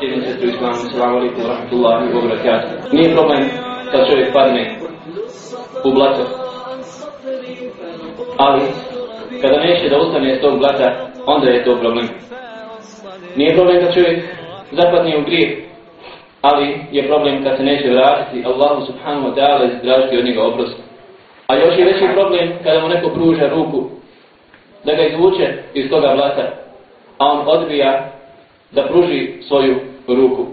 cijenim sestri u islamu, salamu alaikum, rahmatullahi wa barakatuh. Nije problem kad čovjek padne u blato. Ali, kada neće da ustane iz tog blata, onda je to problem. Nije problem kad čovjek zapadne u grijeh, ali je problem kad se neće vratiti Allahu subhanahu wa ta'ala i izdražiti od njega oprost. A još je veći problem kada mu neko pruža ruku da ga izvuče iz toga blata, a on odbija da pruži svoju ruku.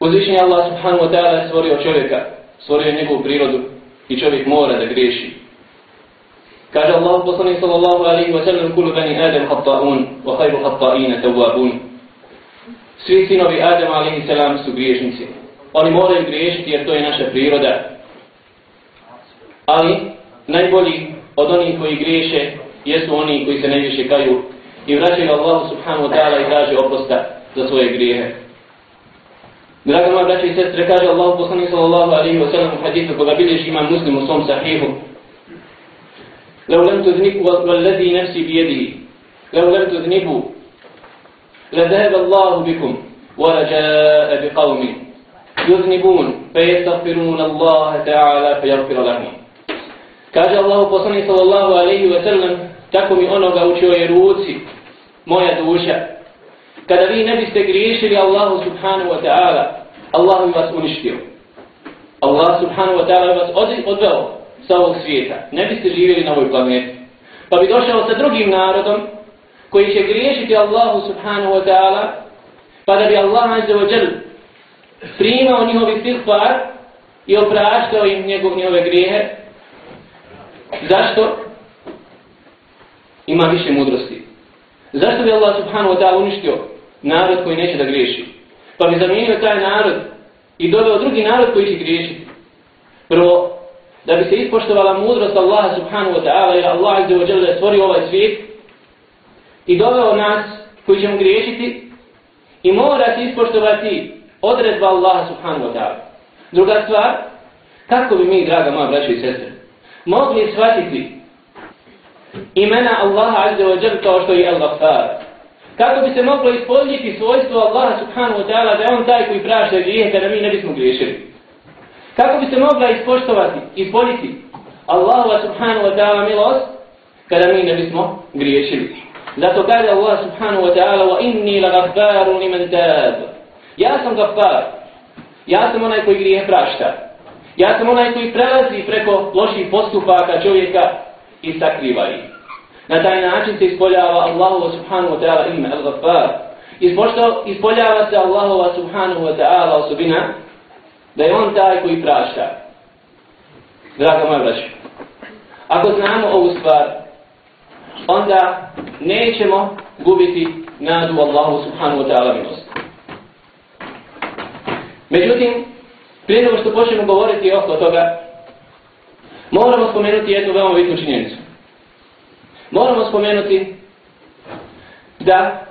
Uzvišenje Allah subhanahu wa ta'ala je stvorio čovjeka, stvorio njegovu prirodu i čovjek mora da griješi. Kaže Allah poslanik sallallahu alaihi wa sallam kulu bani Adam hatta'un wa khayru hatta'ina tawabun. Svi sinovi Adam alaihi salam su griješnici. Oni moraju griješiti jer to je naša priroda. Ali najbolji od onih koji griješe jesu oni koji se najviše kaju i vraćaju Allahu subhanahu wa ta'ala i traže oprosta za svoje grijehe. Draga moja braća i sestre, kaže Allah poslanik sallallahu alaihi wa sallam u hadithu koga bilježi imam muslim u svom sahihu. لو لم تذنبوا والذي نفسي بيده لو لم تذنبوا لذهب الله بكم ورجاء بقوم يذنبون فيستغفرون الله تعالى فيغفر لهم Kaže Allah poslanik sallallahu alaihi wa sallam, tako mi onoga u čoj ruci, moja duša. Kada vi ne biste griješili Allahu subhanahu wa ta'ala, Allah bi vas uništio. Allah subhanahu wa ta'ala bi vas odveo sa ovog svijeta. Ne biste živjeli na ovoj planeti. Pa bi došao sa drugim narodom koji će griješiti Allahu subhanahu wa ta'ala pa da bi Allah azza wa jal primao njihovi sihfar i opraštao im njegov njihove grijehe. Zašto? Ima više mudrosti. Zašto bi Allah subhanahu wa ta'ala uništio narod koji neće da griješi? Pa bi zamijenio taj narod i doveo drugi narod koji će griješiti. Prvo, da bi se ispoštovala mudrost Allaha subhanahu wa ta'ala jer Allah azza wa jalla stvorio ovaj svijet i doveo nas koji ćemo griješiti i mora se ispoštovati odredba Allaha subhanahu wa ta'ala. Druga stvar, kako bi mi, draga moja braća i sestre, mogli shvatiti imena Allaha azza wa jalla kao što je Al-Ghaffar. Kako bi se moglo ispoljiti svojstvo Allaha subhanahu wa ta'ala da je on taj koji prašta grijehe kada mi ne bismo griješili. Kako bi se mogla ispoštovati, ispoljiti Allahova subhanahu wa ta'ala milost kada mi ne bismo griješili. Zato kaže Allah subhanahu wa ta'ala wa inni la gaffaru liman tab. Ja sam gaffar. Ja sam onaj koji grije prašta. Ja sam onaj koji prelazi preko loših postupaka čovjeka i sakriva ih. Na taj način se ispoljava Allahu subhanahu wa ta'ala ime Al-Ghaffar. Ispoljava se Allahu subhanahu wa ta'ala osobina da je on taj koji prašta. Draga moja braća, ako znamo ovu stvar, onda nećemo gubiti nadu Allahu subhanahu wa ta'ala milost. Međutim, prije nego što počnemo govoriti oko toga, moramo spomenuti jednu veoma bitnu činjenicu. Moramo spomenuti da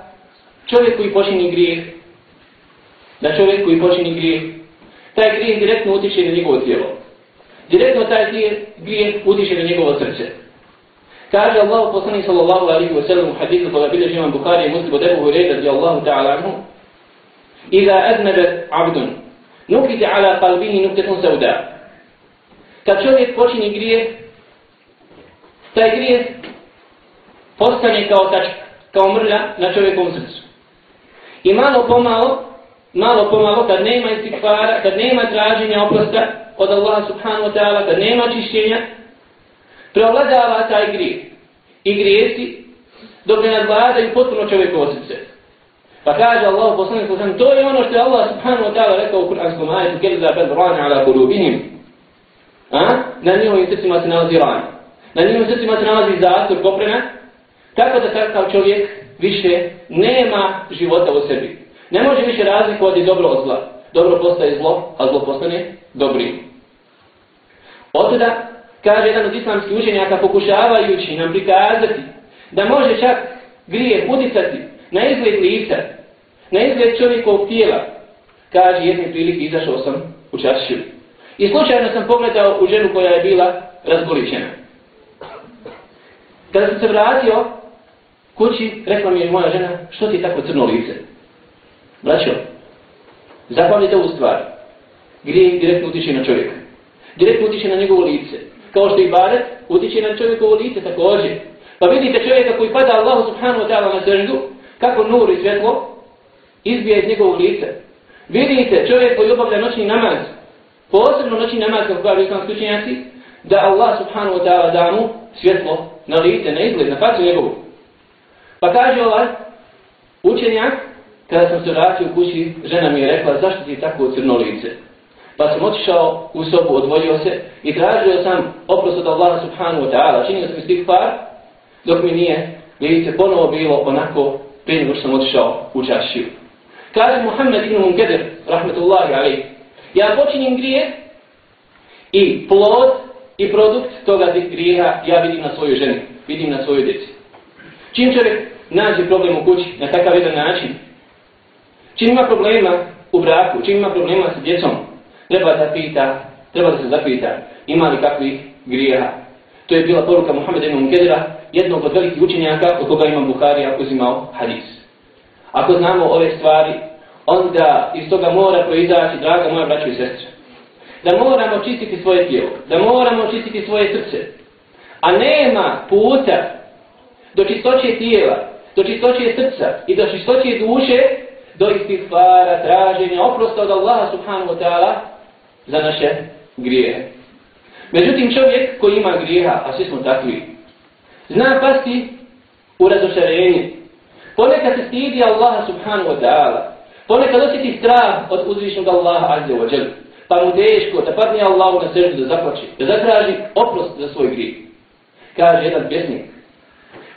čovjek koji počini grijeh, da čovjek koji počini grijeh, taj grijeh direktno utiče na njegovo tijelo. Direktno taj grijeh utiče na njegovo srce. Kaže Allah poslanik sallallahu alaihi wa sallam u hadithu koga bilježi imam Bukhari i muslim od Ebu Hureyda radi Allahu ta'ala anhu Iza aznebe abdun nukite ala kalbihi nuktetun sauda Kad čovjek počini grijeh taj grijeh postane kao tačka, kao mrlja na čovjekovom srcu. I malo pomalo malo pomalo, kad nema istikvara, kad nema traženja oprosta od Allaha subhanahu wa ta'ala, kad nema čišćenja, preovladava taj grijeh. I grijesi dok ne nadvladaju potpuno čovjekovo srce. Pa kaže Allah poslanik sallam, to je ono što je Allah subhanahu wa ta'ala rekao u Kur'anskom ajetu, kjer bel rana ala kulubihim. A? Na njihovim srcima se nalazi rana. Na njihovim srcima se nalazi zastor koprena. Tako da takav čovjek više nema života u sebi. Ne može više razlikovati dobro od zla. Dobro postaje zlo, a zlo postane dobrim. Otuda, kaže jedan od islamskih učenjaka, pokušavajući nam prikazati da može čak grije uticati na izgled lica, na izgled čovjekovog tijela, kaže jedne prilike izašao sam u čašću. I slučajno sam pogledao u ženu koja je bila razgoličena. Kada sam se vratio kući, rekla mi je moja žena, što ti tako crno lice? Braćo, Zapamljite ovu stvar. Gdje direktno utiče na čovjeka. Direktno utiče na njegovo lice. Kao što i baret utiče na čovjekovo lice također. Pa vidite čovjeka koji pada Allahu subhanahu wa ta'ala na srždu, kako nur i svjetlo izbija iz njegovog lica. Vidite čovjek koji obavlja noćni namaz, posebno noćni namaz kako kažu islamski učenjaci, da Allah subhanahu wa ta'ala da mu svjetlo na lice, na izgled, na facu njegovu. Pa kaže ovaj učenjak, kada sam se vratio u kući, žena mi je rekla, zašto ti je tako crno lice? Pa sam otišao u sobu, odvojio se i tražio sam oprost od Allaha subhanahu wa ta'ala. Činio sam istih par, dok mi nije lice ponovo bilo onako prije nego što sam otišao u čašiju. Kaže Muhammed ibn Munkadir, rahmetullahi alaih, ja počinim grije i plod i produkt toga grijeha ja vidim na svojoj ženi, vidim na svojoj djeci. Čim čovjek nađe problem u kući na takav jedan način, čim ima problema u braku, čim ima problema sa djecom, treba da pita, treba da se zapita ima li kakvih grijeha. To je bila poruka Muhammeda ibn Munkedira, jednog od velikih učenjaka od koga imam Buharija uzimao hadis. Ako znamo ove stvari, onda iz toga mora proizaći, draga moja braća i sestre, da moramo čistiti svoje tijelo, da moramo čistiti svoje srce, a nema puta do čistoće tijela, do čistoće srca i do čistoće duše, do istighfara, traženja, oprosta od Allaha subhanahu wa ta'ala za naše grijehe. Međutim, čovjek koji ima grijeha, a svi smo takvi, zna pasti u razošarenje. Ponekad se stidi Allaha subhanahu wa ta'ala. Ponekad osjeti strah od uzvišnog Allaha azze wa jel. Pa mu teško da padne Allahu na srđu da zaplače, da zatraži oprost za svoj grijeh. Kaže jedan pjesnik,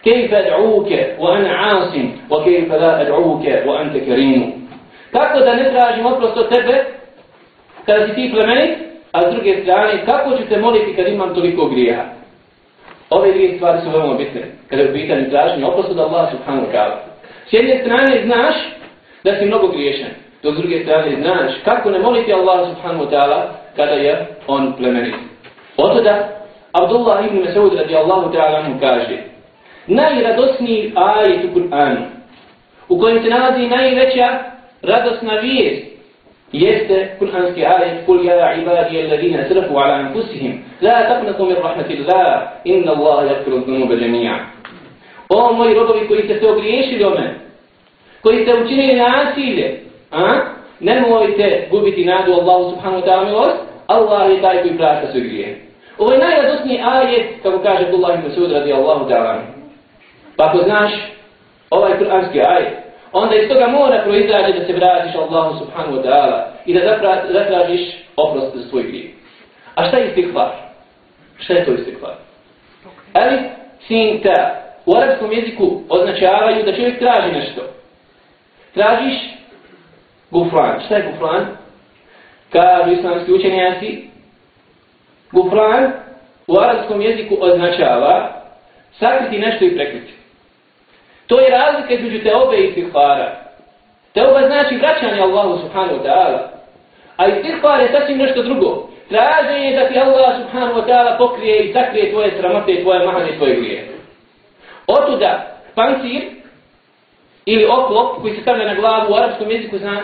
كيف أدعوك وأنا عاص وكيف لا أدعوك وأنت كريم Kako da ne tražim oprost od tebe kada si ti plemenit, a s druge strane, kako ću te moliti kad imam toliko grijeha? Ove dvije stvari su veoma bitne, kada je u pitanju traženja oprost od Allah subhanahu wa ta'ala. S jedne strane znaš da si mnogo griješan, do s druge strane znaš kako ne moliti Allah subhanahu wa ta'ala kada je on plemenit. Oto da Abdullah ibn Mas'ud radijallahu ta'ala mu kaže najradosniji ajet u Kur'anu, u kojem se nalazi najveća radosna vijest, jeste kur'anski ajet Kul ja ibadi alladina srfu ala anfusihim, la taqnatu min rahmatillah, inna Allah yakfiru dhunuba jami'a. O moji robovi koji ste se ogriješili o mene, koji ste učinili nasilje, a? nemojte gubiti nadu Allahu subhanahu wa ta'ala milost, Allah je taj koji prašta svoj grije. Ovo je najradosniji ajet, kako kaže Abdullah ibn Masud radijallahu ta'ala. Pa ako znaš ovaj kuranski ajet, onda iz toga mora proizađe da se vratiš Allahu subhanahu wa ta'ala i da zatražiš oprost za svoj grijev. A šta je istikvar? Šta je to istikvar? Ali, sin, ta, u arabskom jeziku označavaju da čovjek traži nešto. Tražiš gufran. Šta je gufran? Kažu islamski učenjaci, gufran u arabskom jeziku označava sakriti nešto i prekriti. To je razlika između teobe i istighfara. Teoba znači vraćanje Allahu subhanahu wa ta'ala. A istighfar je sasvim nešto drugo. Traženje da ti Allah subhanahu wa ta'ala pokrije i sakrije tvoje sramote, tvoje mahane, tvoje grije. Otuda, pancir ili oklop koji se stavlja na glavu u arabskom jeziku zna,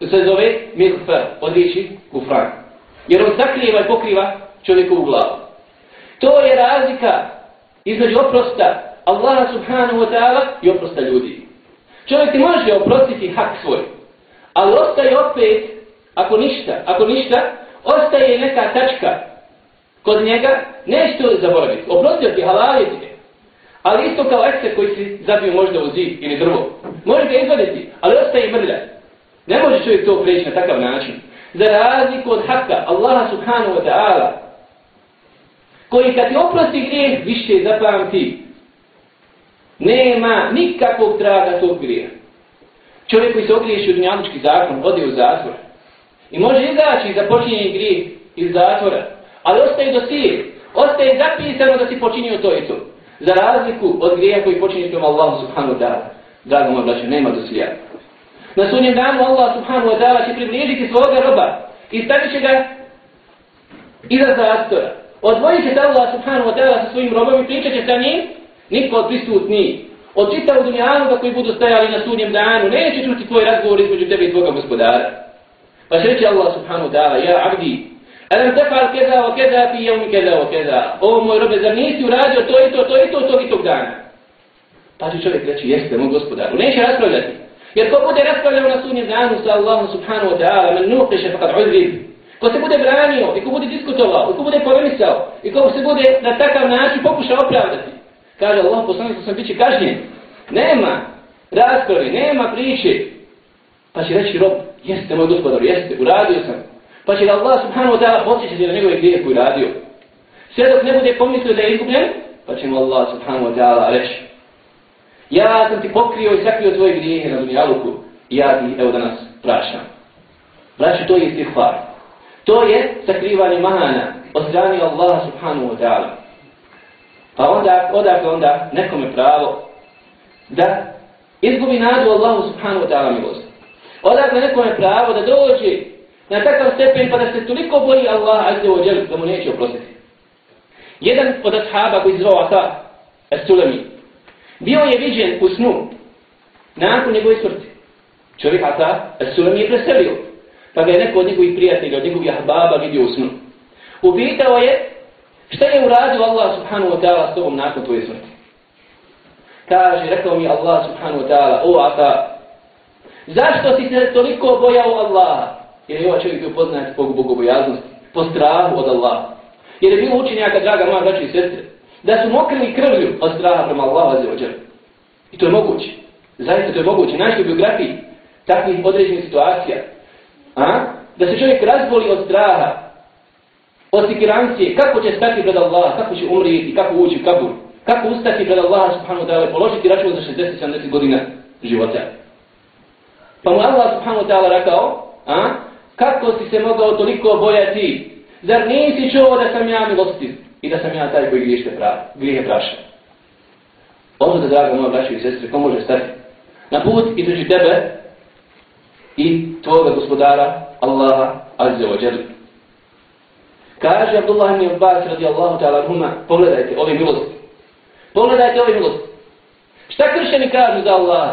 se zove milfer, od riječi kufran. Jer on sakrijeva i pokriva čovjekovu glavu. To je razlika između oprosta Allah subhanahu wa ta'ala i oprosta ljudi. Čovjek ti može oprostiti hak svoj, ali ostaje opet, ako ništa, ako ništa, ostaje neka tačka kod njega, nešto zaboraviti. Oprostio ti, halalio ti Ali isto kao ekser koji si zabio možda u zid ili drvo. Može ga izvaditi, ali ostaje mrlja. Ne može čovjek to prijeći na takav način. Za razliku od haka, Allaha subhanahu wa ta'ala, koji kad ti oprosti grijeh, više zapamti nema nikakvog traga tog grija. Čovjek koji se ogriješi u dunjalučki zakon, ode u zatvor. I može izaći za počinjenje grije iz zatvora. Ali ostaje do sije. Ostaje zapisano da si počinio to i to. Za razliku od grija koji počinje tom Allahu subhanahu wa ta'ala. Drago moj braćo, nema do sija. Na sunnjem danu Allah subhanahu wa ta'ala će približiti svoga roba i stavit će ga iza zastora. Odvojit će se Allah subhanahu wa ta'ala sa svojim robom i pričat će sa njim Niko od prisutnih. od čitavu dunjanu da koji budu stajali na sudnjem danu, neće čuti tvoj razgovor između tebe i tvoga gospodara. Pa će reći Allah subhanahu wa ta'ala, ja abdi, alam tefal keda wa keda fi jevmi keda wa keda. O moj robe, zar nisi uradio to i to, to i to, to i tog dana? Pa će čovjek reći, jeste, moj gospodaru. Neće raspravljati. Jer ko bude raspravljao na sunnjem danu sa Allahom subhanahu wa ta'ala, man nuqiše faqad uzrib. Ko se bude branio, i ko bude diskutovao, i ko bude polemisao, i ko se bude na takav način pokušao opravdati. Kaže Allah, poslanik sam bit će kažnjen. Nema rasprave, nema priče. Pa će reći rob, jeste moj gospodar, jeste, uradio sam. Pa će Allah subhanahu wa ta'ala posjećati na njegove grije koje radio. Sve dok ne bude pomislio da je izgubljen, pa će mu Allah subhanahu wa ta'ala reći, ja sam ti pokrio i sakrio tvoje grijehe na dunjaluku i ja ti evo danas prašam. Braću, to je istihvar. To je sakrivanje mahana od strani Allaha subhanahu wa ta'ala. Pa onda, odakle onda nekome pravo da izgubi nadu Allahu subhanahu wa ta'ala milost. Odakle nekome pravo da dođe na takav stepen pa da se toliko boji Allah azze wa jel da mu neće oprostiti. Jedan od ashaba koji zvao Asa As-Sulami bio je viđen u snu nakon njegove smrti. Čovjek Asa As-Sulami je preselio pa ga je neko od njegovih prijatelja, od njegovih ahbaba vidio u snu. Upitao je šta je uradio Allah subhanahu wa ta'ala s tobom nakon tvoje smrti. Kaže, rekao mi Allah subhanahu wa ta'ala, o Ata, zašto si se toliko bojao Allaha? Jer je ovaj čovjek bio poznat po bogobojaznosti, po strahu od Allaha. Jer je bilo učenjaka, draga moja braća i sestre, da su mokrili krvlju od straha prema Allahu za ođer. I to je moguće. Zaista to je moguće. Našli u biografiji takvih određenih situacija. A? Da se čovjek razboli od straha, od kako će stati pred Allah, kako će umrijeti, kako ući u kabur, kako ustati pred Allah subhanahu wa ta'ala, položiti račun za 60-70 godina života. Pa mu Allah subhanahu wa ta'ala rekao, a? kako si se mogao toliko bojati, zar nisi čuo da sam ja milostiv i da sam ja taj koji griješte pravi, grije praša. Ovo da, draga moja braća i sestre, ko može stati na put između tebe i tvoga gospodara, Allaha azze wa jalla. Kaže Abdullah ibn Abbas radijallahu ta'ala huma, pogledajte ove milosti. Pogledajte ove milosti. Šta kršćani kažu za Allah?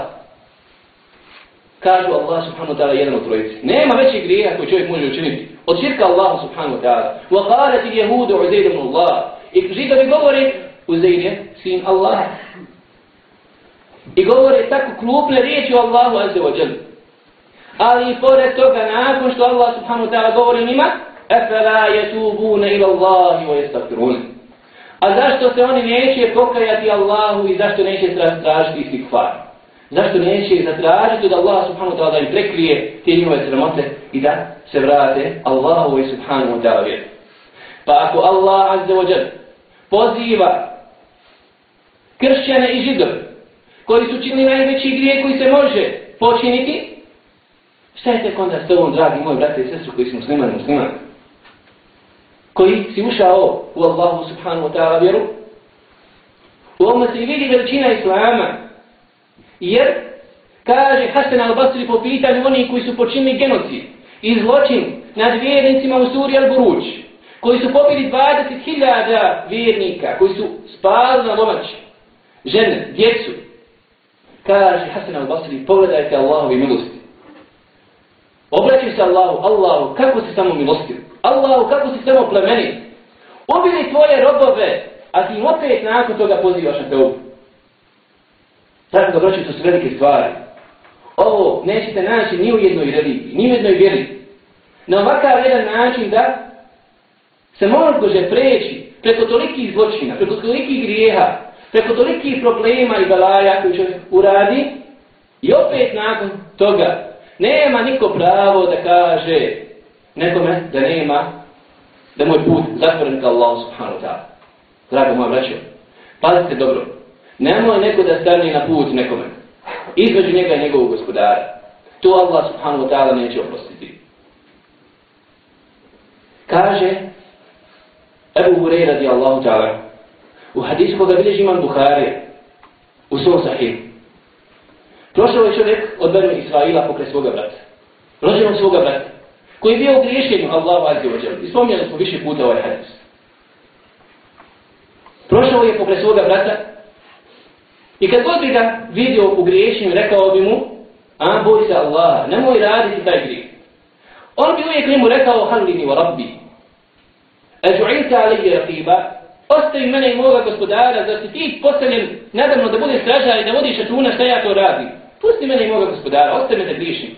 Kažu Allah subhanahu wa ta'ala jedan od trojice. Nema većih grija koji čovjek može učiniti. Od širka Allah subhanahu wa ta'ala. Wa qalati jehudu uzair ibn Allah. I židovi govori uzair je sin Allah. I govore tako klupne riječi o Allahu azze wa jalla. Ali i pored toga, nakon što Allah subhanahu wa ta'ala govori njima, Efela yetubune ila Allahi wa yastakfirun. A zašto se oni neće pokajati Allahu i zašto neće tražiti istikfar? Zašto neće zatražiti da Allah subhanahu wa ta'ala da im prekrije te njihove sramote i da se vrate Allahu i subhanahu wa ta'ala vjeru? Pa ako Allah azze wa jal poziva kršćane i židove koji su činili najveći grije koji se može počiniti, šta je tek onda s tobom, dragi moji brate i sestru koji su muslimani muslimani? Koji si ušao u Allahu subhanahu wa ta'ala vjeru. U ovome se vidi veličina Islama. Jer, kaže Hasan al-Basri po pitanju oni koji su počinili genocid i zločin nad vjernicima u Suri al-Buruć, koji su pobili 20.000 vjernika, koji su spali na lomači, žene, djecu, kaže Hasan al-Basri, pogledajte Allahovi milosti. Obraćaj se Allahu, Allahu, kako si samo milostiv? Allahu, kako si samo plemeni? Ubili tvoje robove, a ti im opet nakon toga pozivaš na teubu. Tako da obraćaj to su velike stvari. Ovo nećete naći ni u jednoj religiji, ni u jednoj vjeri. Na ovakav jedan način da se može preći preko tolikih zločina, preko tolikih grijeha, preko tolikih problema i balaja koji čovjek uradi i opet nakon toga nema niko pravo da kaže nekome da nema, da moj put zatvoren ka Allah subhanahu wa ta'ala. Drago moja braćo, pazite dobro, nemoj neko da stane na put nekome, između njega i njegovog gospodara. To Allah subhanahu wa ta'ala neće oprostiti. Kaže Ebu Hurey radi Allahu ta'ala u hadisu koga bilježi imam Bukhari u svom sahih. Došao je čovjek od Benu Israila pokraj svoga brata. Rođenom svoga brata koji je bio u griješenju Allahu azze ođer. I Ispomnjali smo više puta ovaj hadis. Prošao je pokraj svoga brata i kad god bi ga vidio u griješenju, rekao bi mu, a boj se Allah, nemoj raditi taj grijeh. On bi uvijek njemu rekao, halini wa rabbi, Eđu'ilka alije rakiba, ostavi mene i moga gospodara, da si ti postavljen nadamno da bude stražar i da vodiš računa šta ja to radim. Pusti mene i moga gospodara, ostavi me da grišim.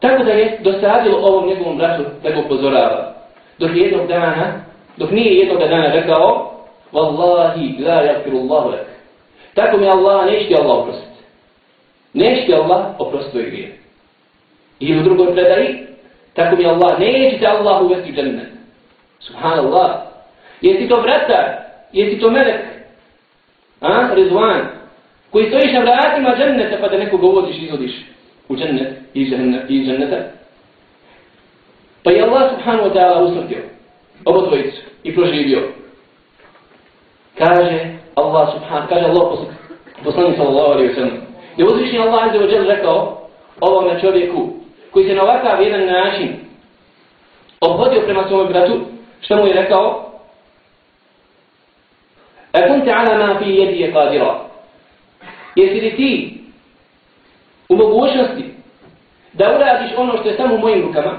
Tako da je dosadilo ovom njegovom bratu da ga upozorava. Dok jednog dana, dok nije jednog dana rekao, Wallahi la yakfirullahu lak. Tako mi Allah neće ti Allah oprostiti. Neće ti Allah oprostiti tvoj grije. I u drugoj predaji, tako mi Allah neće ti Allah uvesti u džennet. Subhanallah. Jesi to vratar? Jesi to melek? A? Rizvan. Koji stojiš na vratima dženneta pa da nekoga uvodiš i izvodiš u džennet i dženneta. Pa je Allah subhanahu wa ta'ala usmrtio ovo dvojicu i proživio. Kaže Allah subhanahu, kaže Allah poslanik sallallahu alaihi wa sallam. Je uzvišnji Allah azza wa jel rekao ovome čovjeku koji se na ovakav jedan način obhodio prema svome bratu, što mu je rekao? E ala ma fi jedi je kadira. Jesi li ti u mogućnosti da uradiš ono što je samo u mojim rukama?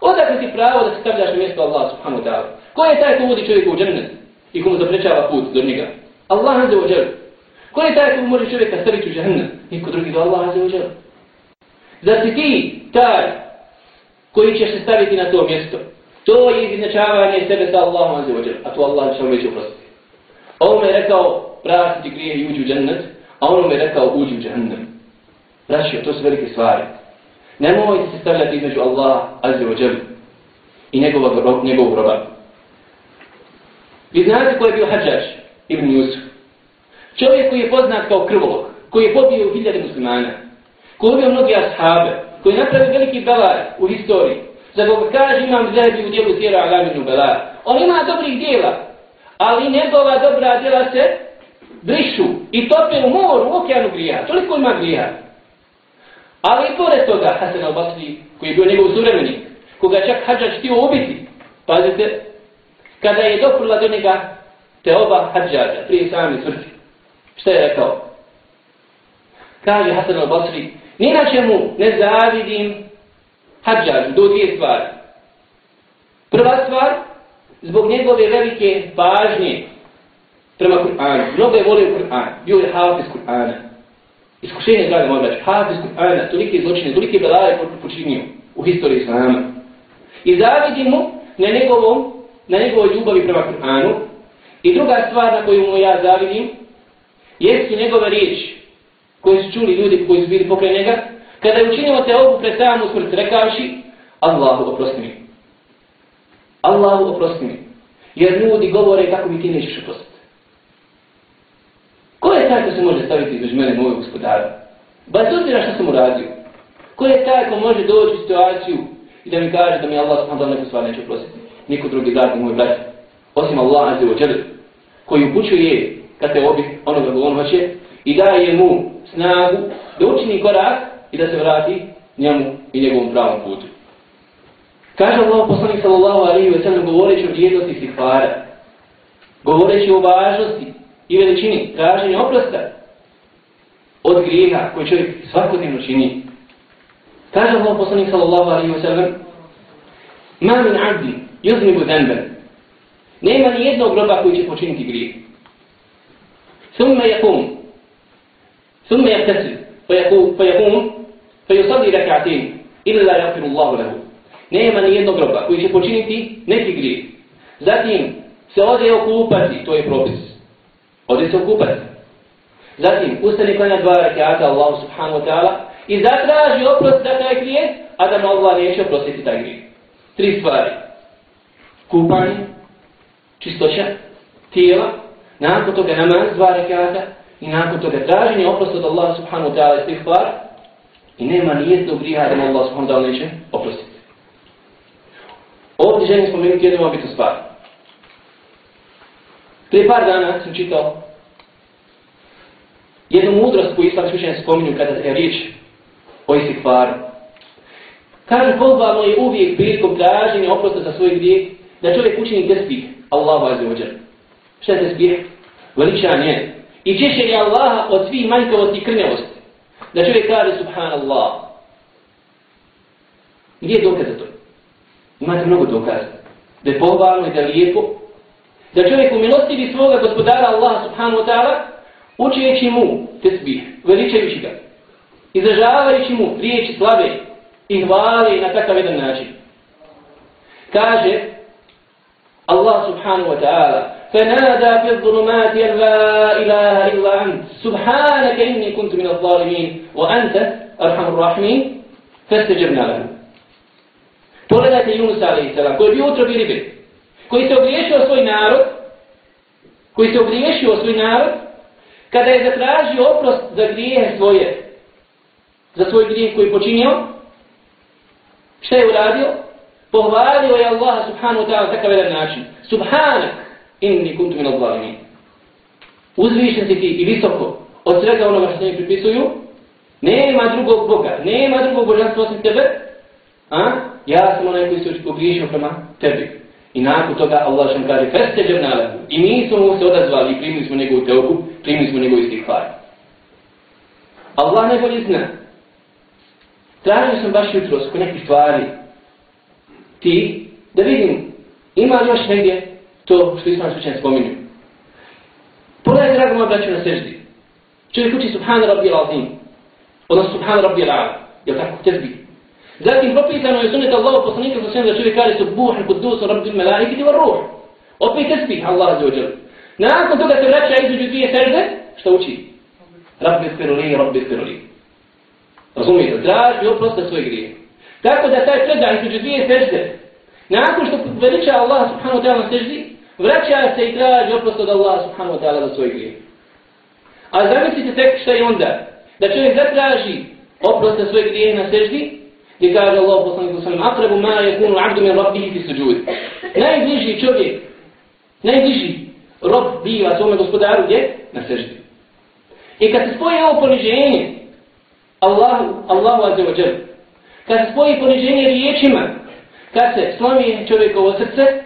Odakle ti pravo da se stavljaš na mjesto Allah subhanahu wa ta'ala? Ko je taj ko vodi čovjeka u džennet i komu zaprečava put do njega? Allah azze wa džel. Ko je taj ko može čovjeka staviti u džennet? Niko drugi do Allah azze wa džel. Zar si ti taj koji ćeš se staviti na to mjesto? To je izjednačavanje sebe sa Allahom azze wa džel. A to Allah će vam već uprostiti. Ovo me je rekao prastiti grije i uđi u džennet, a ono mi je rekao uđi u džahnem. Braćio, to su velike stvari. Nemojte se stavljati između Allah azze wa jel i njegovog, njegovog roba. Vi znate ko je bio Hadžaž, ibn Yusuf? Čovjek koji je poznat kao krvolog, koji je pobio hiljade muslimana, koji je ubio mnogi ashabe, koji je napravio veliki belar u historiji, za koga kaže imam zahebi u dijelu tjera alaminu belar. On ima dobrih dijela, ali njegova dobra djela se brišu i tope u moru, u okeanu grija. Toliko ima grija. Ali i pored toga, Hasan al-Basri, koji je bio njegov suvremenik, koga čak Hadžač htio ubiti, pazite, kada je doprla do njega te oba Hadžača, prije sami smrti, šta je rekao? Kaže Hasan al-Basri, ni na čemu ne zavidim Hadžaču do dvije stvari. Prva stvar, zbog njegove velike pažnje prema Kur'anu. Mnogo je volio Kur'an, bio je hafiz Kur'ana. Iskušenje, draga moj braća, hafiz Kur'ana, tolike zločine, tolike belaje počinio u historiji Islama. I zavidimo na njegovom, na njegovoj ljubavi prema Kur'anu. I druga stvar na koju mu ja zavidim, jesu njegove riječi koje su čuli ljudi koji su bili pokraj njega, kada je učinio te ovu pred samu smrt, rekavši, Allahu oprosti mi. Allahu oprosti mi. Jer ljudi govore kako mi ti nećeš oprostiti. Taj ko se može staviti između mene i mojeg gospodara? Ba se obzira što sam uradio. Ko je taj ko može doći u situaciju i da mi kaže da mi Allah subhanahu neku stvar neće prositi? Niko drugi dragi moj brat. Osim Allah azze wa jale, koji upućuje kad te obi onoga ko on hoće i daje mu snagu da učini korak i da se vrati njemu i njegovom pravom putu. Kaže Allah poslanik sallallahu alaihi wa sallam govoreći o vrijednosti stihvara, govoreći o važnosti i veličini traženja oprosta od grijeha koje čovjek svakodnevno čini. Kaže Allah poslanik sallallahu alaihi wa sallam Ma min abdi yuznibu zanben Nema ni jednog groba koji će počiniti grijeh. Summa yakum Summa yaktasu Fa yakum Fa yusadi rakatim Illa yakiru Allahu lehu Nema ni jednog groba koji će počiniti neki grijeh. Zatim se ode okupati, to je propis. Ode se okupati. Zatim ustani klanja dva rakijata Allahu subhanahu wa ta'ala i zatraži oprost za taj grijeh, a da mu Allah neće oprostiti taj grijeh. Tri stvari. Kupanje, čistoća, tijela, nakon toga namaz dva rekata, i nakon toga traženje oprost od Allahu subhanahu wa ta'ala iz tih stvari i nema nijednog grija da mu Allah subhanahu wa ta'ala neće oprostiti. Ovdje želim spomenuti jednu obitu stvar. Prije par dana sam čitao jednu mudrost koju islam učenje spominju kada je riječ o istikvaru. Kažu pohvalno je uvijek prilikom traženja oprosta za svoj grijeh da čovjek učini tesbih Allahu azze wa. Šta je tesbih? Veličanje. I češće je Allaha od svih manjkovosti i krnjavosti. Da čovjek kaže subhanallah. Gdje je dokaz za to? Imate mnogo dokaza. Da je pohvalno i da je lijepo. Da čovjek u milostivi svoga gospodara Allaha subhanahu wa ta'ala učeći mu tesbih, veličajući ga, izražavajući mu riječi slave i hvale na takav jedan način. Kaže Allah subhanahu wa ta'ala فنادى في الظلمات أن لا إله إلا أنت سبحانك إني كنت من الظالمين وأنت أرحم الراحمين فاستجبنا له Pogledajte Yunus a.s. koji je bio utrobi ribe, koji se ogriješio svoj narod, koji se ogriješio svoj narod, kada je zatražio oprost za grijehe svoje, za svoj grijeh koji je počinio, šta je uradio? Pohvalio je Allah subhanahu wa ta'ala takav jedan način. Subhanak, inni kuntu min al-zalimin. Uzvišen si ti i visoko od svega onoga što mi pripisuju, nema drugog Boga, nema drugog božanstva osim tebe, a? ja sam onaj koji se ogriješio prema tebi. I nakon toga Allah šan kaže, feste džernalehu, i mi smo mu se odazvali i primili smo njegovu teoku, primili smo njegovu istihvar. Allah najbolje zna. Tražio sam baš jutro oko nekih stvari, ti, da vidim, ima li još negdje to što islam slučajno spominju. Pogledajte, drago moja braću, na seždi. Čovjek uči Subhana Rabbi al-Azim, odnosno Subhana Rabbi al-Ala, jel tako, tezbi. Zatim propisano je sunet Allah poslanika sa svem da čovjek kaže Subbuhan kudusu Rabbi al-Malaikiti wa ruh. Opet tezbi, Allah za ođel. Nakon toga se vraća između dvije sežde, što uči? Rabbi spiruli, Rabbi spiruli. Razumijete, traži oprosta svoje grije. Tako da taj predaj između dvije sežde, nakon što veliča Allah subhanahu wa ta'ala seždi, vraća se i traži oprost od Allaha subhanahu wa ta'ala za svoj grijeh. A zamislite tek šta je onda? Da čovjek zatraži oprost za svoj grijeh na seždi, gdje kaže Allah poslanik sa svojim akrebu ma je kunu abdu min rabbihi fi suđud. Najbliži čovjek, najbliži rob biva svome gospodaru gdje? Na seždi. I kad se spoje ovo poniženje, Allahu, Allahu azze wa jel, kad se spoji poniženje riječima, kad se slomi čovjekovo srce,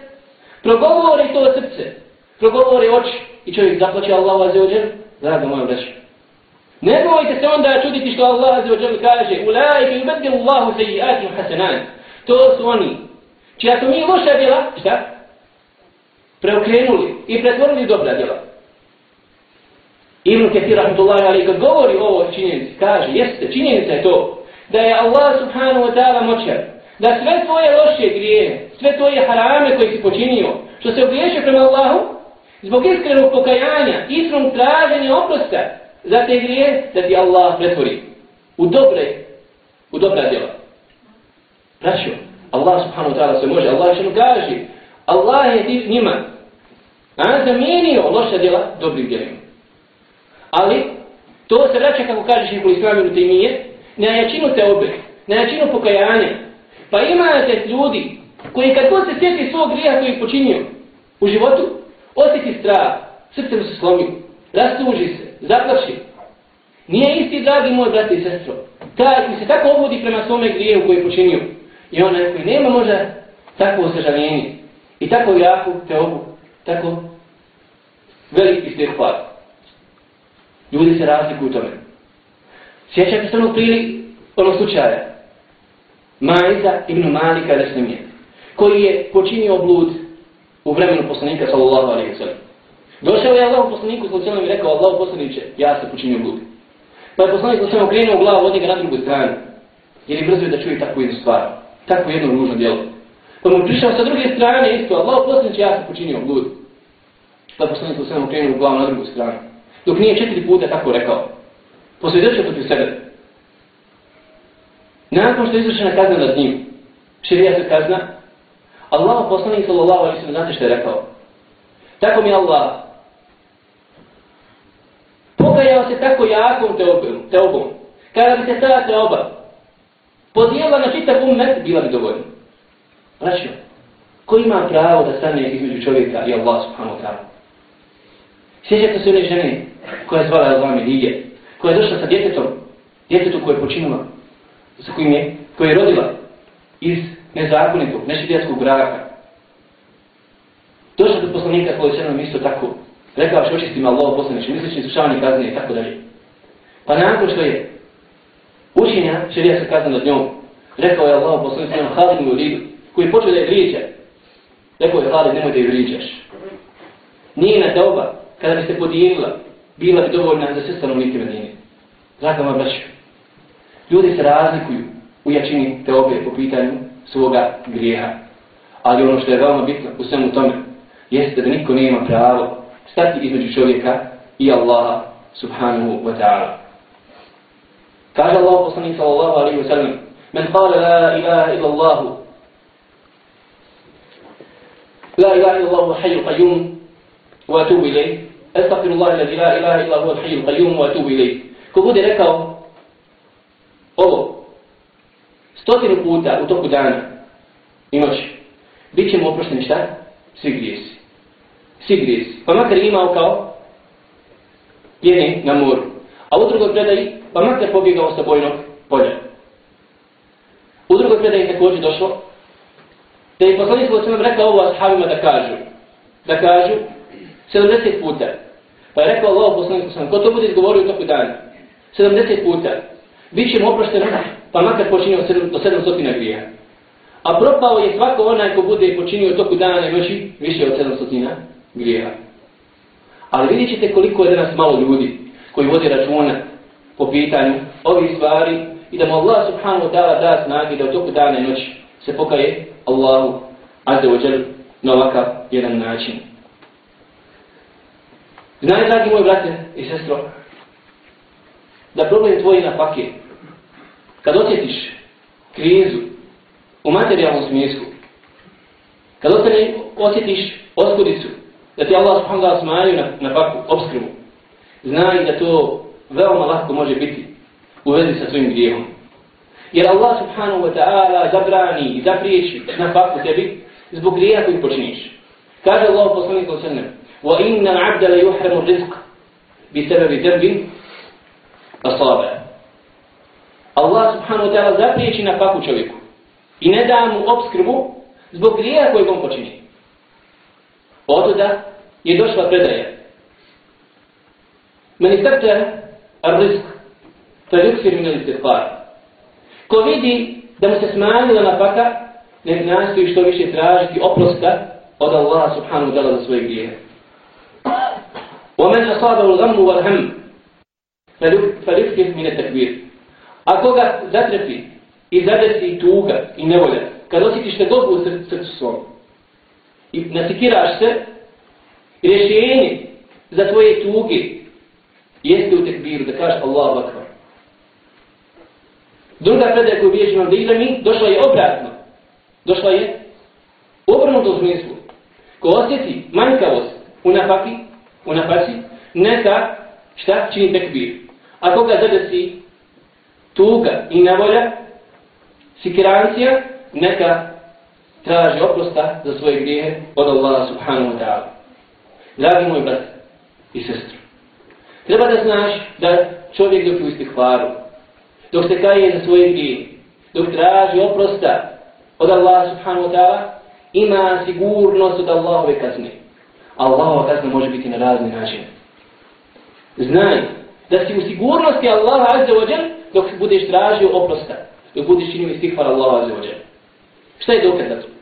progovori to srce, progovori oči i čovjek zaplaće Allahu azze wa jel, draga moja braća. Ne bojte se onda čuditi što Allah azze wa jel kaže "Ulaike yubedde Allahu sejiatim hasanan. To su oni. Čija su mi loša djela, šta? Preokrenuli i pretvorili dobra djela. Ibn Ketir rahmatullahi ali kad govori ovo činjenici, kaže, jeste, činjenica je to, da je Allah subhanahu wa ta'ala moćan da sve tvoje loše grije, sve tvoje harame koje si počinio, što se ogriješio prema Allahu, zbog iskrenog pokajanja, iskrenog traženja oprosta za te grije, da ti Allah pretvori u dobre, u dobra djela. Braćo, Allah subhanahu wa ta'ala se može, Allah što mu kaže, Allah je ti njima, a zamijenio loša djela dobrim djelima. Ali, to se vraća, kako kažeš i Islami u temije, na jačinu te obe, na jačinu pokajanja, Pa imate ljudi koji kad god se sjeti svog grija koji je počinio u životu, osjeti strah, srce mu se slomi, rastuži se, zaplaši. Nije isti, dragi moj brat i sestro, taj koji se tako obudi prema svome grijevu koji je počinio. I onaj koji nema možda takvo osježavljenje i tako jaku teobu, tako veliki ste hvala. Ljudi se razlikuju tome. Sjećate se onog prili, onog slučaja, Majza ibn Malika Resnimije, koji je počinio blud u vremenu poslanika sallallahu alaihi sallam. Došao je Allah poslaniku sallallahu i rekao Allah poslaniće, ja sam počinio blud. Pa je poslanik sallallahu alaihi wa okrenuo glavu od njega na drugu stranu, jer je brzo da čuje takvu jednu stvar, takvu jednu ružnu djelo. Pa mu prišao sa druge strane isto, Allah poslaniće, ja sam počinio blud. Pa je poslanik sallallahu alaihi wa okrenuo glavu na drugu stranu. Dok nije četiri puta tako rekao. Posvjedočio protiv sebe. Nakon što je izvršena kazna nad njim, širija se kazna, Allah poslanik sallallahu alaihi sallam, znate što je rekao? Tako mi Allah pokajao se tako jakom teobom, teobom. Kada bi se ta teoba podijela na čitav umet, bila bi dovoljna. Znači, ko ima pravo da stane između čovjeka i Allah subhanahu wa ta'ala? Sjećate se one žene koja je zvala Allah Medije, koja je došla sa djetetom, djetetom koje je počinula sa kojim je, koje je rodila iz nezakonitog, nešidijatskog braka. Došla do poslanika koji se nam isto tako rekao što očistima Allah poslaniče, misleći izvršavanje kazne i tako dalje. Pa nakon što je učinja širija se kazna nad njom, Rekao je Allah poslanik sallam Halid mu lidu, koji je počeo da je vrijeđa. Rekao je Halid, nemoj da je vrijeđaš. Nije na doba, kada bi se podijelila, bila bi dovoljna za sve stanovnike Medine. Draga moja braću, ljudi se razlikuju u jačini teobe po pitanju svoga grijeha. Ali ono što je veoma bitno u svemu tome, jeste da niko nema pravo stati između čovjeka i Allaha subhanahu wa ta'ala. Kaže Allah poslanik sallallahu alaihi wa sallam, من قال لا إله إلا الله لا إله إلا الله الحي القيوم وأتوب إليه أستغفر الله الذي لا إله إلا هو الحي القيوم وأتوب إليه ko bude rekao ovo stotinu puta u toku dana i noći, bit će mu oprošteni šta? Svi grijesi. Sigris. Pa makar imao kao pjene na moru. A u drugoj predaji, pa makar pobjegao sa bojnog polja. U drugoj predaji također došlo da je poslanik sallallahu alejhi rekao ovo ashabima da kažu da kažu 70 puta. Pa je rekao Allah poslanik sallallahu ko to bude izgovorio u toku dana 70 puta Biće mu oprošten pa makar počinio do 700 grija. A propao je svako onaj ko bude počinio u toku dana i noći više od 700 grijeha. Ali vidjet ćete koliko je danas malo ljudi koji vode računa po pitanju ovih stvari i da mu Allah subhanahu wa ta'ala da snagi da u toku dana i noći se pokaje Allahu azza wa jal na ovakav jedan način. Znaj, dragi moj brate i sestro, da problem tvoji na pake, kad osjetiš krizu u materijalnom smislu, kad osjetiš oskudicu, da ti Allah subhanahu wa ta'ala na, na baku, obskrbu. Znaj da to veoma lahko može biti u vezi sa tvojim grijehom. Jer Allah subhanahu wa ta'ala zabrani i zapriječi na paku tebi zbog grija koji počiniš. Kaže Allah poslanik od sallam, وَإِنَّ الْعَبْدَ لَيُحْرَمُ رِزْقَ بِسَبَبِ ذَبِ أَصَابَ Allah subhanahu wa ta'ala zapriječi na paku čovjeku i ne da mu obskrbu zbog grija koji on počinio. Od da je došla predaja. Men istakta ar-rizq فيكثر من الاستغفار Ko vidi da mu se smanjila napaka, ne nastoji što više tražiti oprosta od Allaha subhanahu wa ta'ala za svoje grijehe. وَمَنْ أَصَابَهُ الْغَمُّ وَالْهَمُّ فَلِفْكِهْ مِنَ التَّكْبِيرِ A koga zatrepi i zadesi tuga i nevolja, kad osjetiš te dobu u srcu svom i nasikiraš se, rješenje za tvoje tuge jeste u tekbiru, da kažeš Allahu akbar. Druga predaja koju bilježi vam mi, došla je obratno. Došla je u obrnutom smislu. Ko osjeti manjkavost u napaki, u napasi, neka šta čini tekbir. A koga zadesi tuga i nevolja, sikirancija, neka traži oprosta za svoje grijehe od Allaha subhanahu wa ta'ala. Dragi moj brat i sestru, treba da znaš da čovjek dok je u istihvaru, dok se kaje za svoje grije, dok traži oprosta od Allaha subhanahu wa ta'ala, ima sigurnost od Allahove kazne. Allahova kazna može biti na razni način. Znaj da si u sigurnosti Allaha azza wa jal dok budeš tražio oprosta, dok budeš činio istihvar Allaha azza wa jal. Šta je dokaz za to?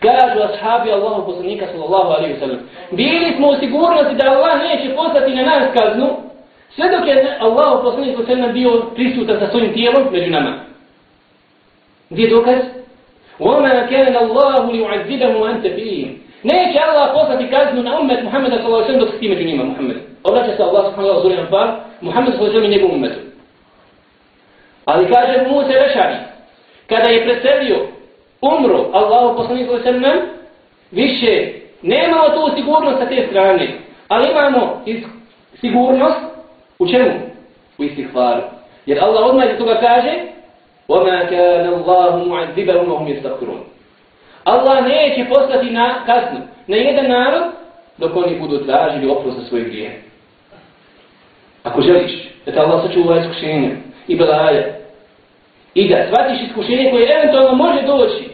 Kažu ashabi Allahu poslanika sallallahu alaihi wa sallam, bili smo u sigurnosti da Allah neće poslati na nas kaznu, Sve dok je Allah poslanik sallam bio prisutan sa svojim tijelom među nama. Gdje je dokaz? وَمَا كَانَ اللَّهُ لِيُعَذِّبَهُ وَأَنْتَ فِيهِمْ Neće Allah poslati kaznu na umet Muhammeda sallallahu alaihi dok si ti među njima Muhammed. Obraća se Allah subhanahu wa zuri anfal, Muhammed sallallahu alaihi njegov umetu. Ali kaže Musa Rešari, kada je preselio, umro Allahu poslanik sallallahu alaihi više nemamo tu sigurnost sa te strane, ali imamo sigurnost U čemu? U istihvaru. Jer Allah odmah iz toga kaže وَمَا كَانَ اللَّهُ مُعَذِّبَهُمْ وَهُمْ يَسْتَغْفِرُونَ Allah neće poslati na kaznu na jedan narod dok oni budu tražili oprost za svoje grije. Ako želiš da te Allah sačuva iskušenja i belaja i da shvatiš iskušenje koje eventualno može doći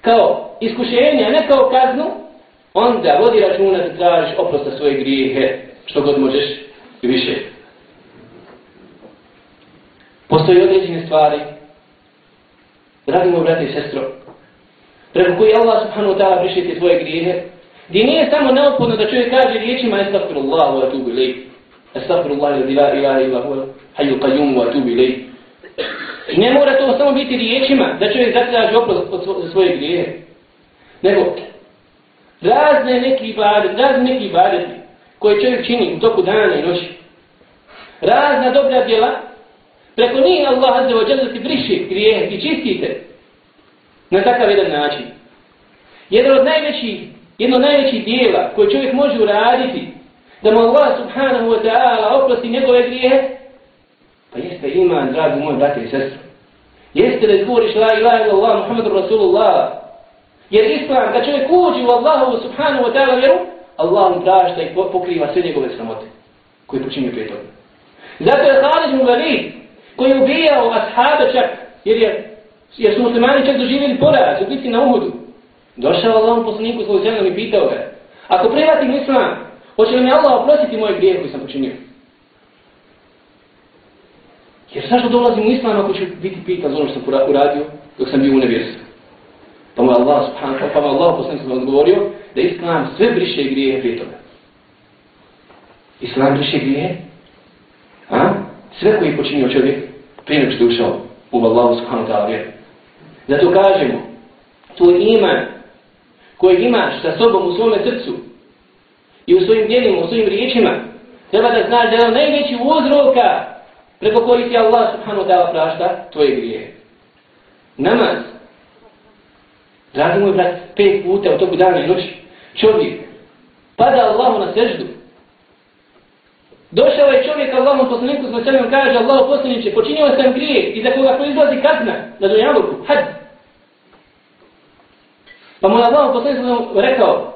kao iskušenje, a ne kao kaznu, onda vodi računa da tražiš oprost za svoje grijehe što god možeš i više. Postoji određene stvari. Dragi moj brate i sestro, preko koji Allah subhanahu wa ta'ala briše ti tvoje grijehe, gdje nije samo neophodno da čovjek kaže riječima Estagfirullah wa atubu ilaih. Estagfirullah la ilaha illa huwa hayyul qayyum wa atubu ilaih. Ne mora to samo biti riječima da čovjek zatraži oprost od svoje grije. Nego, razne neki ibadet, razne neki ibadeti koje čovjek čini u toku dana i noći. Razna dobra djela, preko njih Allah azze wa jalla ti briši grijehe i čistite na takav jedan način. Jedan od najvećih, jedno od najvećih dijela koje čovjek može uraditi da mu Allah subhanahu wa ta'ala oprosti njegove grijehe, pa jeste iman, dragi moj brate i sestro. Jeste da izgovoriš la ilaha ila Allah, Muhammedu Rasulullah. Jer islam, kad čovjek uđi u Allahovu subhanahu wa ta'ala vjeru, Allah mu prašta i pokriva sve njegove sramote koje počinju prije toga. Zato je Khalid mu Walid, koji je ubijao ashabe čak, jer, je, jer su muslimani čak doživjeli poraz u biti na Uhudu. Došao Allah poslaniku svoju zemljom i pitao ga, ako privatim islam, hoće li mi Allah oprostiti moje grije koje sam počinio? Jer zašto dolazim u islam ako ću biti pitan za ono što sam uradio dok sam bio u nevjerstvu? Pa mu Allah subhanahu pa mu Allah poslanik sam odgovorio da islam sve briše grije prije toga. Islam briše grije? A? Sve koji je počinio čovjek prije nego što je ušao u Allah subhanahu ta'ala vjeru. Zato kažemo, to iman koji imaš sa sobom u svome srcu i u svojim djelima, u svojim riječima, treba da znaš da je najveći uzroka preko koji ti Allah subhanahu ta'ala prašta tvoje grije. Namaz. Dragi moj brat, pet puta u toku dana i noći, čovjek pada Allahu na seždu. Došao je čovjek Allahom poslaniku s načelom kaže Allahu poslaniče, počinio sam grije i za koga proizlazi kazna na dunjaluku, had. Pa mu je Allahom poslaniku rekao,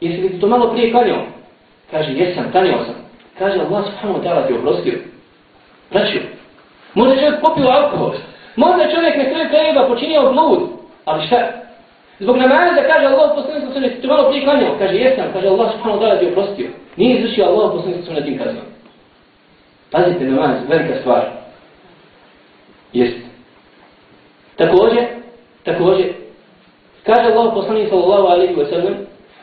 jesi li to malo prije klanjao? Kaže, jesam, klanjao sam. Kaže, Allah subhanahu wa ta'ala ti oprostio. Znači, možda čovjek popio alkohol, možda čovjek na kraju krajeva počinio blud, ali šta? Zbog namaza kaže Allah poslanik sa ti malo prije klanjao, kaže jesam, kaže Allah subhanahu wa ta'ala ti oprostio. Nije izvršio Allah poslanik sa tim kaznom. Pazite namaz, velika stvar. Jest. Također, također, kaže Allah poslanik sallallahu alaihi wa sallam,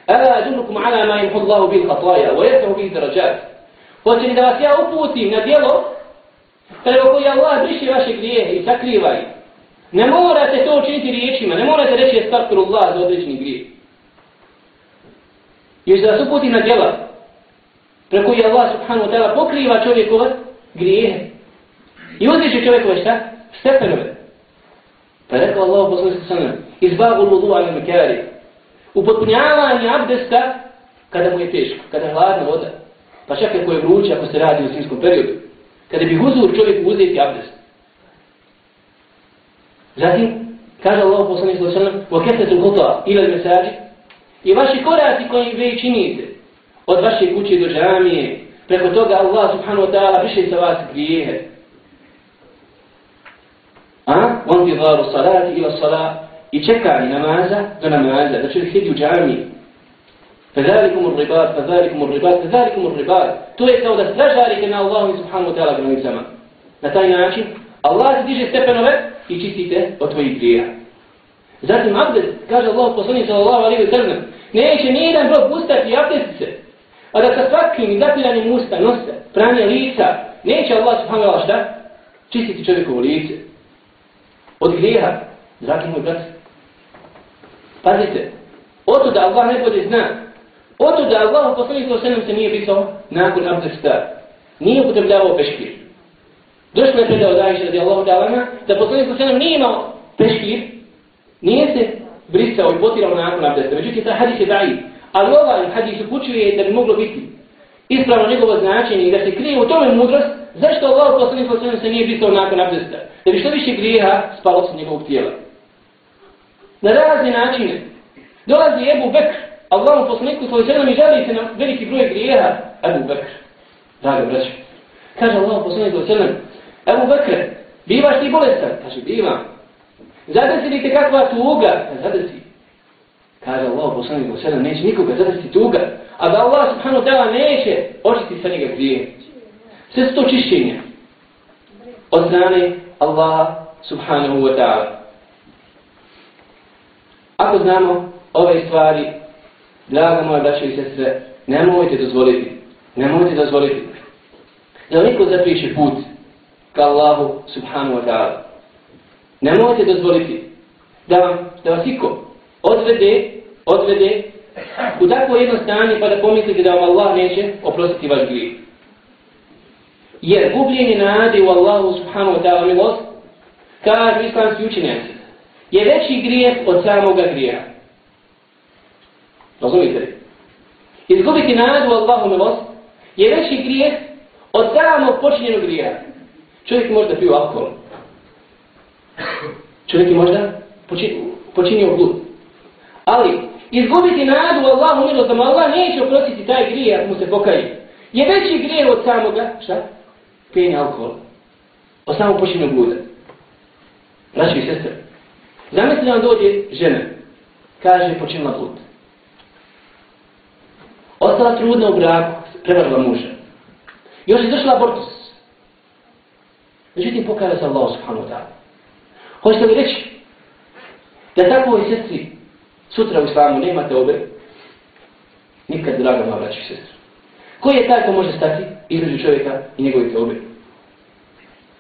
Ala adunukum ala ma yamhu Allahu bil khataya wa yarfa'u bil darajat. Hoće li da vas ja uputim na djelo preko koji Allah briši vaše grijehe i sakriva ih. Ne morate to učiniti riječima, ne morate reći estakfirullah za određeni grijeh. Još da vas uputim na djela preko koji Allah subhanahu wa ta'ala pokriva čovjekove grijehe. I uzdiše čovjekove šta? Stepenove. Pa rekao Allah poslanih sallam, izbavu ludu ali mekari. Upotpunjavanje abdesta kada mu je teško, kada je hladna voda. Pa čak ako je vruće, ako se radi u zimskom periodu. Kada bi uzur čovjek uzeti abdest. Zatim, kaže Allah poslani sa sallam, وَكَفَتُ ketetu إِلَى الْمَسَاجِ. I vaši koraci koji vi činite od vaše kuće do džamije, preko toga Allah subhanahu wa ta'ala briše sa vas grijehe. A? On salati ila salat i čekanje namaza do namaza, da čovjek sjedi u džamiji. Fezalikum ur ribad, fezalikum ur ribad, fezalikum ur ribad. To je kao da stražarite na Allahu subhanahu wa ta'ala granicama. Na taj način, Allah se diže stepenove i čistite od tvojih grija. Zatim abdest, kaže Allah poslani sallallahu alaihi wa sallam, neće ni jedan brok ustati i abdest se, a da sa svakim i zapiranim usta nose, pranje lica, neće Allah subhanahu wa ta'ala šta? Čistiti čovjekovo lice. Od grija, zraki moj brat. Pazite, oto da Allah ne bude znao, Oto da Allah poslanik sa se nije pisao nakon abdesta. Nije upotrebljavao peškir. Došlo je predao Dajiša radi Allahu ta'ala da poslanik sa nije imao peškir, nije se brisao i potirao nakon abdesta. Međutim, taj hadis je daji. Ali ovaj hadis upućuje da bi moglo biti ispravno njegovo značenje i da se krije u tome mudrost zašto Allah poslanik sa se nije brisao nakon abdesta. Da bi što više grijeha spalo sa njegovog tijela. Na razne načine. Dolazi Ebu Bekr Allahu poslaniku svoj sedam žali se na veliki broj grijeha Ebu Bekr. Draga braću. Kaže Allahu poslaniku svoj sedam Ebu Bekr, bivaš ti bolestan? Kaže, bivam. Zadesi li te kakva tuga? Zadesi. Kaže Allah poslaniku svoj sedam, neće nikoga zadesiti tuga. A da Allah subhanahu ta'ala neće očiti sa njega grije. Sve su to čišćenja. od strane Allaha subhanahu wa ta'ala. Ako znamo ove stvari, draga moja braća i sestre, nemojte dozvoliti, nemojte dozvoliti da niko zapiše put ka Allahu subhanahu wa ta'ala. Nemojte dozvoliti da, vam, da vas iko odvede, odvede u takvo jedno stanje pa da pomislite da vam Allah neće oprostiti vaš grijeh. Jer gubljenje nade u Allahu subhanahu wa ta'ala milost, kažu islamski učenjaci, je veći grijeh od samoga grijeha. Razumite? Izgubiti nadu Allahu milost je veći grijeh od davno počinjenog grija. Čovjek možda pio alkohol. Čovjek je možda počinio blud. Ali, izgubiti nadu Allahu milost, da mu Allah neće oprostiti taj grije ako mu se pokaji, je veći grijeh od samoga, šta? Pijenja alkohola. Od samog počinjenog bluda. Znači i sestre, zamislite da vam dođe žena, kaže počinila blud. Ostala trudna u braku, prevarila muža. Još je zašla abortus. Međutim, pokara se Allah subhanahu wa ta'ala. Hoćete li reći da tako i sestri sutra u islamu nemate obe? Nikad, draga moja braća i sestra. Koji je taj ko može stati između čovjeka i njegove obe?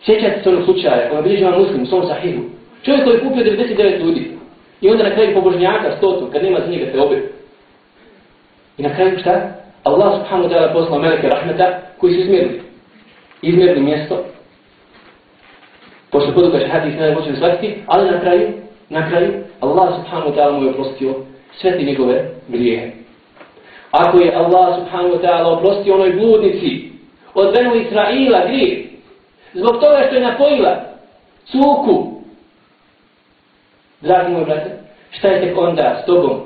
Sjećate se onog slučaja, ono bilježi vam muslim u svom sahihu. Čovjek koji je kupio 99 ljudi i onda na kraju pobožnjaka stotu, kad nema za njega te obe. I na kraju šta? Allah subhanahu wa ta'ala poslao meleke rahmeta koji su izmjerili. Izmjerili mjesto. Pošto budu kaže hadis ne možemo shvatiti, ali na kraju, na kraju, Allah subhanahu wa ta'ala mu je oprostio sve ti njegove grijehe. Ako je Allah subhanahu wa ta'ala oprostio onoj bludnici od Benu Israila grijeh, zbog toga što je napojila cuku, dragi moj brate, šta je tek onda s tobom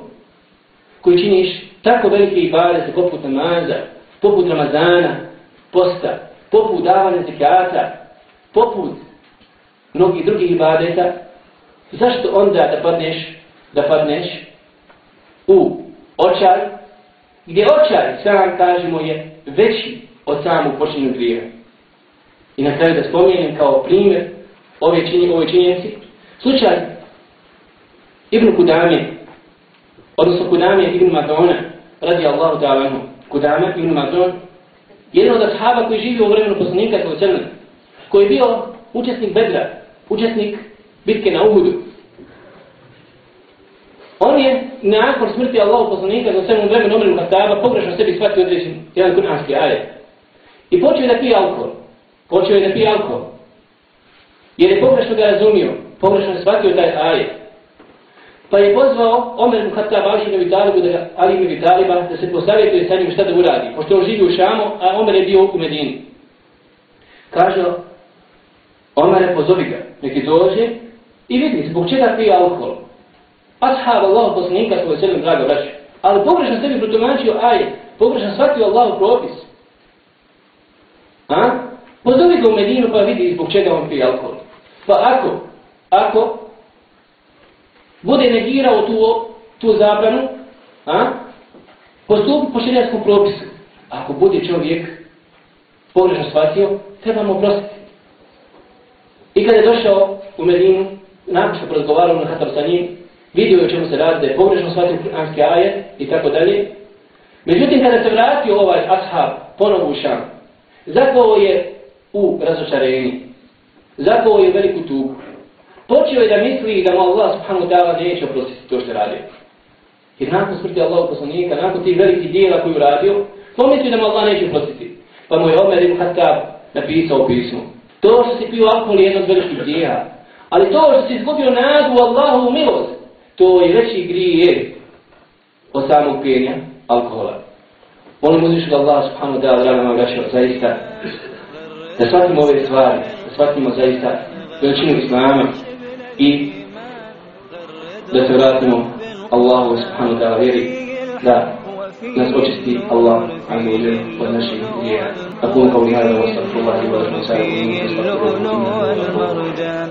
koji činiš tako velike ibadete poput namaza, poput Ramazana, posta, poput davanja zekata, poput mnogih drugih ibadeta, zašto onda da padneš, da padneš u očaj, gdje očaj, sam kažemo, je veći od samog počinju grija. I na kraju da spomenem kao primjer ove, činje, ove činjenci, slučaj Ibn Kudame, odnosno Kudame Ibn Madona, radi Allahu ta'ala anhu, Kudame Ibn Mazun, jedan od ashaba koji živio u vremenu poslanika sa Ocelna, koji je bio učesnik Bedra, učesnik bitke na Uhudu. On je nakon smrti Allahu poslanika sa Ocelna vremenu Omeru Hataba pogrešno sebi shvatio određen jedan kuranski ajet. I počeo da pije alkohol. Počeo je da pije alkohol. Jer je pogrešno ga razumio, pogrešno je shvatio taj ajet. Pa je pozvao Omer Muhatab Ali ibn Vitalibu da, Ali ibn Vitaliba da se posavjetuje sa njim šta da uradi. Pošto on živi u Šamu, a Omer je bio u Medini. Kaže, Omer pozovi ga, neki dođe i vidi zbog čega pije alkohol. Ashab Allah poslanika svoje selim drago vraća. Ali pogrešno sebi protumačio ajet, pogrešno shvatio Allah propis. A? Pozovi ga u Medinu pa vidi zbog čega on pije alkohol. Pa ako, ako bude negirao tu, tu zabranu, a? postup po širijatskom propisu. Ako bude čovjek pogrešno shvatio, treba mu oprostiti. I kada je došao u Medinu, nakon što porazgovarao na Hatab sa njim, vidio je o čemu se radi, da je pogrešno shvatio kuranski ajet i tako dalje. Međutim, kada se vratio ovaj ashab ponovo u Šam, zakovo je u razočarenju, zakovo je veliku tugu, počeo je da misli da mu Allah subhanahu ta'ala neće oprostiti to što je radio. Jer nakon smrti Allahu poslanika, nakon tih velikih dijela koju radio, pomislio da mu Allah neće oprostiti. Pa mu je Omer ibn Khattab napisao pismo. To što si pio alkohol je jedno od velikih dijela. Ali to što si izgubio nadu Allahovu Allahu milost, to je veći grije od samog pijenja alkohola. Molim uzvišu da Allah subhanahu ta'ala draga nam vraćao zaista da shvatimo ove stvari, da shvatimo zaista veličinu Islama, i da se vratimo Allahu subhanahu wa ta'ala vjeri da nas očisti Allah azza wa jalla od naših grijeha. Aqulu qawli hadha wa